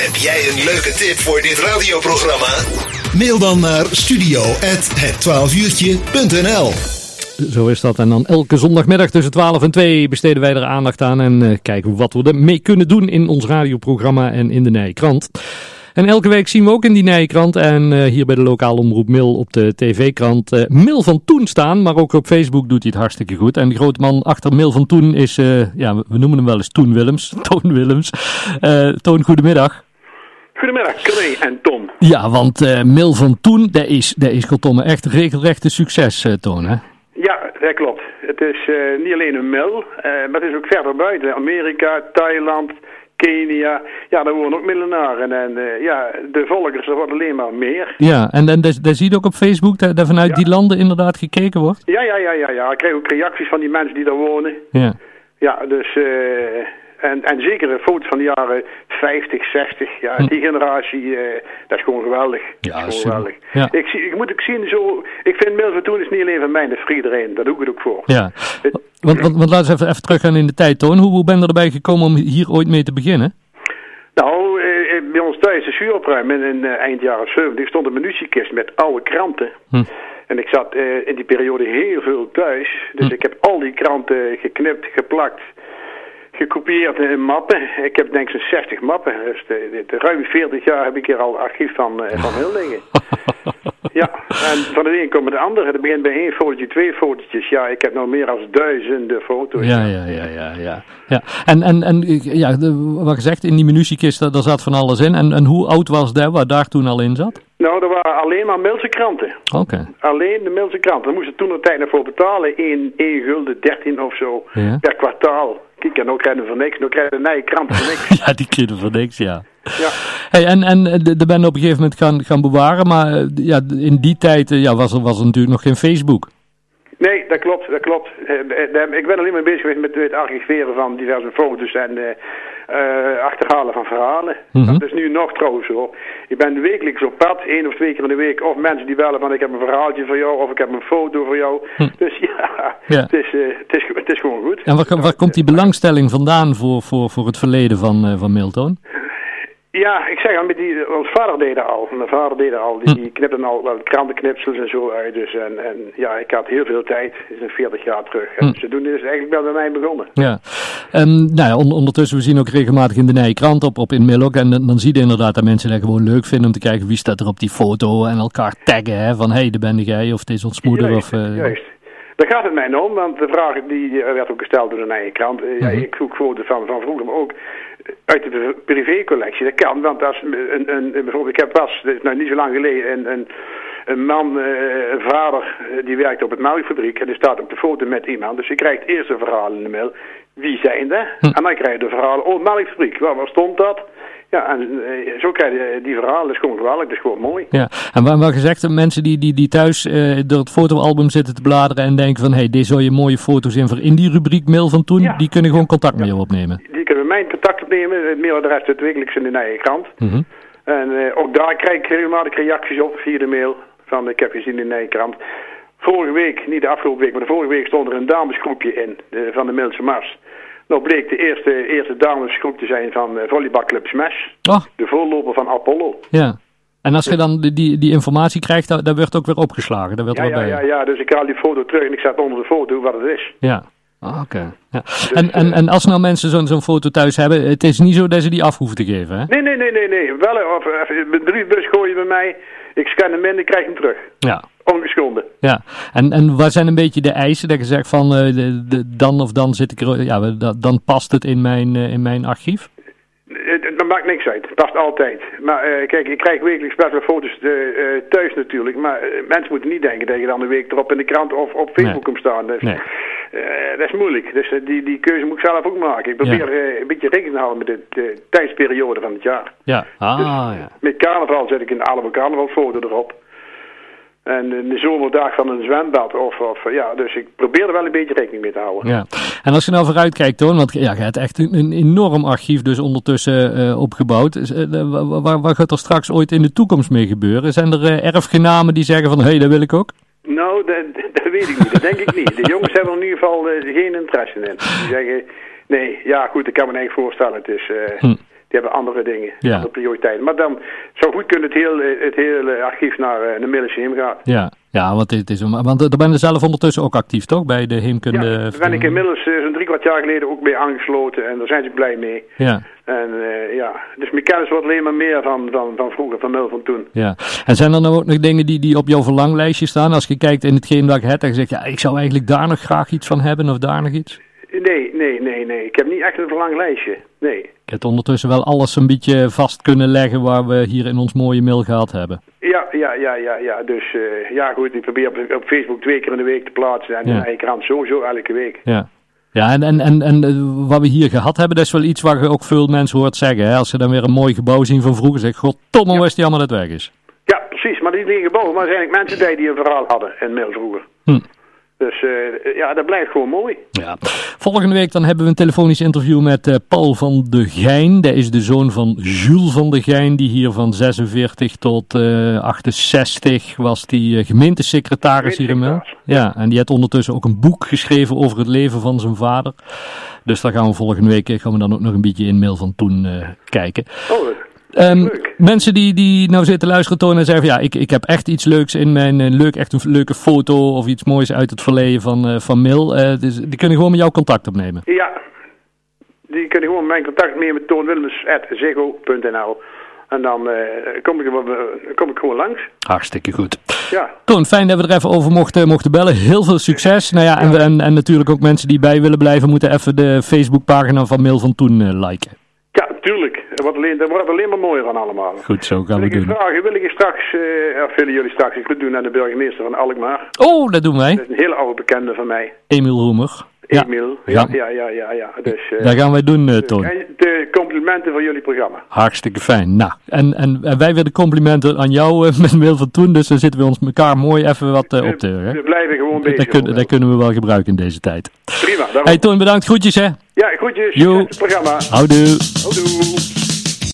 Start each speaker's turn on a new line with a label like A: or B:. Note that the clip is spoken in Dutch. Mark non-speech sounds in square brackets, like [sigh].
A: Heb jij een leuke tip voor dit radioprogramma?
B: Mail dan naar studio.het12uurtje.nl
C: Zo is dat. En dan elke zondagmiddag tussen 12 en 2 besteden wij er aandacht aan. En uh, kijken wat we ermee kunnen doen in ons radioprogramma en in de Nijkrant. En elke week zien we ook in die Nijkrant en uh, hier bij de lokale omroep Mil op de tv-krant uh, Mil van Toen staan. Maar ook op Facebook doet hij het hartstikke goed. En de grote man achter Mil van Toen is, ja, we noemen hem wel eens Toen Willems. [laughs] Toon Willems. Toon, goedemiddag.
D: Goedemiddag, Corné en Tom.
C: Ja, want uh, Mil van Toen, dat is, dat is Tom echt een regelrechte succes, uh, Toon, hè?
D: Ja, dat klopt. Het is uh, niet alleen een mil, maar het is ook verder buiten. Amerika, Thailand, Kenia. Ja, daar wonen ook millenaren. En ja, de volgers, er wordt alleen maar meer.
C: Ja, en, en daar zie je ook op Facebook dat, dat vanuit ja. die landen inderdaad gekeken wordt?
D: Ja, ja, ja, ja, ja. Ik krijg ook reacties van die mensen die daar wonen.
C: Ja.
D: Ja, dus... En, en zeker foto's van de jaren 50, 60. Ja,
C: Hm.
D: die generatie, uh, dat is gewoon geweldig.
C: Ja,
D: dat is
C: super.
D: gewoon geweldig.
C: Ja.
D: Ik, zie, ik moet ook zien, zo, ik vind Milver Toen is niet alleen van mij, dat is voor iedereen. Daar doe ik het ook voor.
C: Ja, want, want, want laten we even, even teruggaan in de tijd, Toon. Hoe, hoe ben je erbij gekomen om hier ooit mee te beginnen?
D: Nou, eh, bij ons thuis de zuuropruim in, in uh, eind jaren 70 stond een munitiekist met oude kranten.
C: Hm.
D: En ik zat in die periode heel veel thuis. Dus
C: Hm.
D: ik heb al die kranten geknipt, geplakt, gekopieerd in mappen. Ik heb denk ik zo'n 60 mappen. Dus de, de, de ruim 40 jaar heb ik hier al archief van, uh, van heel liggen. [laughs] ja, en van de een komen de andere. Het begint bij één fotootje, twee fotootjes. Ja, ik heb nou meer dan duizenden foto's.
C: Ja, ja, ja, ja, ja. ja. En, en, en ja, de, wat gezegd, in die munitiekist, daar zat van alles in. En, en hoe oud was dat, wat daar toen al in zat?
D: Nou, er waren alleen maar Milse kranten.
C: Oké. Okay.
D: Alleen de Milse kranten. Daar moesten toen de tijd voor betalen. 1, 1 gulden 13 of zo
C: ja.
D: per kwartaal. Kijk, en nou krijgen voor niks. Nou krijgen nieuwe krant voor niks. [laughs]
C: ja, die krijgen voor niks, ja.
D: Ja.
C: Hey, en en de, de ben op een gegeven moment gaan, gaan bewaren. Maar uh, ja, in die tijd ja, was, er, was er natuurlijk nog geen Facebook.
D: Nee, dat klopt, dat klopt. Ik ben alleen maar bezig geweest met het archiveren van diverse foto's en uh, uh, achterhalen van verhalen.
C: Mm -hmm.
D: Dat is nu nog trouwens zo. Ik ben wekelijks op pad, één of twee keer in de week. Of mensen die bellen van ik heb een verhaaltje voor jou of ik heb een foto voor jou.
C: Hm. [laughs]
D: Dus ja,
C: ja.
D: Het, is, het, is, het is gewoon goed.
C: En waar, waar komt die belangstelling vandaan voor, voor, voor het verleden van, van Milton?
D: Ja, ik zeg al, met die, ons vader deed dat al. Mijn vader deed dat al. Die, die knipte al wel krantenknipsels en zo uit. Dus en, en ja, ik had heel veel tijd. Het is een 40 jaar terug. En
C: Hm.
D: ze doen dus eigenlijk wel bij mij begonnen.
C: Ja. Um, nou ja, on ondertussen, we zien ook regelmatig in de Nijkrant op, op in Millok. En dan, zie je inderdaad dat mensen dat gewoon leuk vinden om te kijken wie staat er op die foto. En elkaar taggen, hè, van hé, hey, daar ben jij of het is ons moeder.
D: Juist,
C: of, uh,
D: juist. Daar gaat het mij om, want de vraag die, die werd ook gesteld door de. Uh,
C: Mhm.
D: ja, ik zoek foto's van, van vroeger, maar ook uit de privécollectie. Dat kan, want als een, een, bijvoorbeeld, ik heb pas, dat is nou niet zo lang geleden, een, een, een man, uh, een vader, uh, die werkt op het melkfabriek en die staat op de foto met iemand. Dus je krijgt eerst een verhaal in de mail. Wie zijn dat?
C: Hm.
D: En dan krijg je de verhalen, oh, melkfabriek, waar, waar stond dat? Ja, en uh, zo krijg je die verhalen. Dat is gewoon geweldig, dat is gewoon mooi.
C: Ja, en waar, waar gezegd, mensen die, die, die thuis uh, door het fotoalbum zitten te bladeren en denken van, hé, hey, deze zou je mooie foto's in voor in die rubriek mail van toen,
D: ja.
C: die kunnen gewoon contact met je opnemen.
D: Mijn contact opnemen, het mailadres zit wekelijks in de eigen krant.
C: Mm -hmm.
D: En uh, ook daar krijg ik regelmatig reacties op via de mail, van ik heb gezien in de eigen krant. Vorige week, niet de afgelopen week, maar de vorige week stond er een damesgroepje in, de, van de Milse Mars. Nou bleek de eerste, eerste damesgroep te zijn van uh, volleybalclub Smash.
C: Oh.
D: De voorloper van Apollo.
C: Ja. En als je dan die, die, informatie krijgt, daar, daar wordt ook weer opgeslagen. Daar werd
D: ja,
C: wel
D: ja,
C: bij.
D: ja, ja, dus ik haal die foto terug en ik zet onder de foto wat het is.
C: Ja. Ah, oké. Okay. Ja. Dus, en, en, en als nou mensen zo'n zo'n foto thuis hebben, het is niet zo dat ze die af hoeven te geven, hè?
D: Nee, nee, nee, nee. nee. Wel, of, of, de briefbus gooi je bij mij, ik scan hem in en ik krijg hem terug.
C: Ja.
D: Ongeschonden.
C: Ja, en, en wat zijn een beetje de eisen dat je zegt van uh, de, de, dan of dan zit ik er, ja, dan past het in mijn, uh, in mijn archief?
D: Dat maakt niks uit. Past altijd. Maar uh, kijk, ik krijg wekelijks best wel foto's uh, uh, thuis natuurlijk. Maar mensen moeten niet denken dat je dan een week erop in de krant of op Facebook
C: nee.
D: komt staan. Dus,
C: nee.
D: dat is moeilijk. Dus die, die keuze moet ik zelf ook maken. Ik probeer ja. een beetje rekening te houden met de, de, tijdsperiode van het jaar.
C: Ja, ah,
D: dus,
C: ja.
D: Met carnaval zet ik een oude carnavalfoto erop. En de zomerdag van een zwembad. Of, of, ja, dus ik probeer er wel een beetje rekening mee te houden.
C: Ja. En als je nou vooruit kijkt, Toon, want ja, je hebt echt een, een enorm archief dus ondertussen uh, opgebouwd. Uh, waar, waar gaat er straks ooit in de toekomst mee gebeuren? Zijn er uh, erfgenamen die zeggen van, hé, hey, dat wil ik ook?
D: Nou, dat, dat weet ik niet. Dat denk ik niet. De jongens hebben er in ieder geval geen interesse in. Die zeggen, nee, ja goed, ik kan me eigenlijk voorstellen. Het is...
C: Hm.
D: Die hebben andere dingen,
C: Ja.
D: andere prioriteiten. Maar dan zou goed kunnen het hele, het hele archief naar eh, de Middelmuseum gaan.
C: Ja, ja want, het is, want daar ben je zelf ondertussen ook actief, toch? Bij de heemkunde...
D: Ja, daar ben ik inmiddels eh, zo'n drie kwart jaar geleden ook mee aangesloten en daar zijn ze blij mee.
C: Ja,
D: En eh, ja, dus mijn kennis wordt alleen maar meer van, van, van vroeger, van Mil van toen.
C: ja. En zijn er nou ook nog dingen die, die op jouw verlanglijstje staan? Als je kijkt in hetgeen dat je hebt en je zegt, ja, ik zou eigenlijk daar nog graag iets van hebben of daar nog iets?
D: Nee, nee, nee, nee. Ik heb niet echt een verlang lijstje. Nee.
C: Ik heb ondertussen wel alles een beetje vast kunnen leggen waar we hier in ons mooie mail gehad hebben.
D: Ja, ja, ja, ja. Dus eh, ja, goed. Ik probeer op, op Facebook twee keer in de week te plaatsen. En
C: Ja.
D: de krant sowieso elke week.
C: Ja. Ja, en, en, en, en eh, wat we hier gehad hebben, dat is wel iets waar je ook veel mensen hoort zeggen. Hè? Als ze dan weer een mooi gebouw zien van vroeger, zeg goddomme, ja. is die allemaal dat weg is.
D: Ja, precies. Maar die dingen gebouwen, maar zijn eigenlijk mensen bij die een verhaal hadden in Mil vroeger.
C: Hm.
D: Dus eh, ja, dat blijft gewoon mooi.
C: Ja. Volgende week dan hebben we een telefonisch interview met eh, Paul van de Gein. Dat is de zoon van Jules van de Gein, die hier van 46 tot eh 68 was die gemeentesecretaris hier in Mel. Ja, en die heeft ondertussen ook een boek geschreven over het leven van zijn vader. Dus daar gaan we volgende week gaan we dan ook nog een beetje in mail van toen kijken.
D: Oh, Leuk.
C: mensen die, die nou zitten luisteren tonen en zeggen van, ja, ik, ik heb echt iets leuks in mijn, eh, leuk, echt een leuke foto of iets moois uit het verleden van, eh, van Mil. Eh, dus die kunnen gewoon met jou contact opnemen.
D: ja. Die kunnen gewoon mijn contact nemen met toonwilmers.ziggo.nl En dan kom, ik, kom ik gewoon langs.
C: Hartstikke goed.
D: Ja.
C: Toon, fijn dat we er even over mochten, mochten bellen. Heel veel succes. Nou ja, en, en, en natuurlijk ook mensen die bij willen blijven, moeten even de Facebookpagina van Mail van Toen liken.
D: Ja, tuurlijk. Er wordt alleen, er wordt alleen maar mooier van allemaal.
C: Goed, zo gaan
D: Wil
C: we doen.
D: vragen, wil ik je straks, eh of willen jullie straks, ik wil doen aan de burgemeester van Alkmaar.
C: Oh, dat doen wij.
D: Dat is een hele oude bekende van mij.
C: Emiel Roemer.
D: Emiel.
C: Ja.
D: Ja, ja, ja. Dus, eh,
C: dat gaan wij doen, eh, Toon.
D: de complimenten voor jullie programma.
C: Hartstikke fijn. Nou, en, en, en wij de complimenten aan jou eh, met Mail van Toen. Dus dan zitten we ons elkaar mooi even wat op te
D: We
C: hè?
D: blijven gewoon bezig.
C: Dat, kun- dat kunnen we wel gebruiken in deze tijd.
D: Prima. Daarom.
C: Hey Toon, bedankt. Groetjes hè.
D: Ja, groetjes.
C: Jo.
D: Het programma.
C: Houdoe.
D: Houdoe.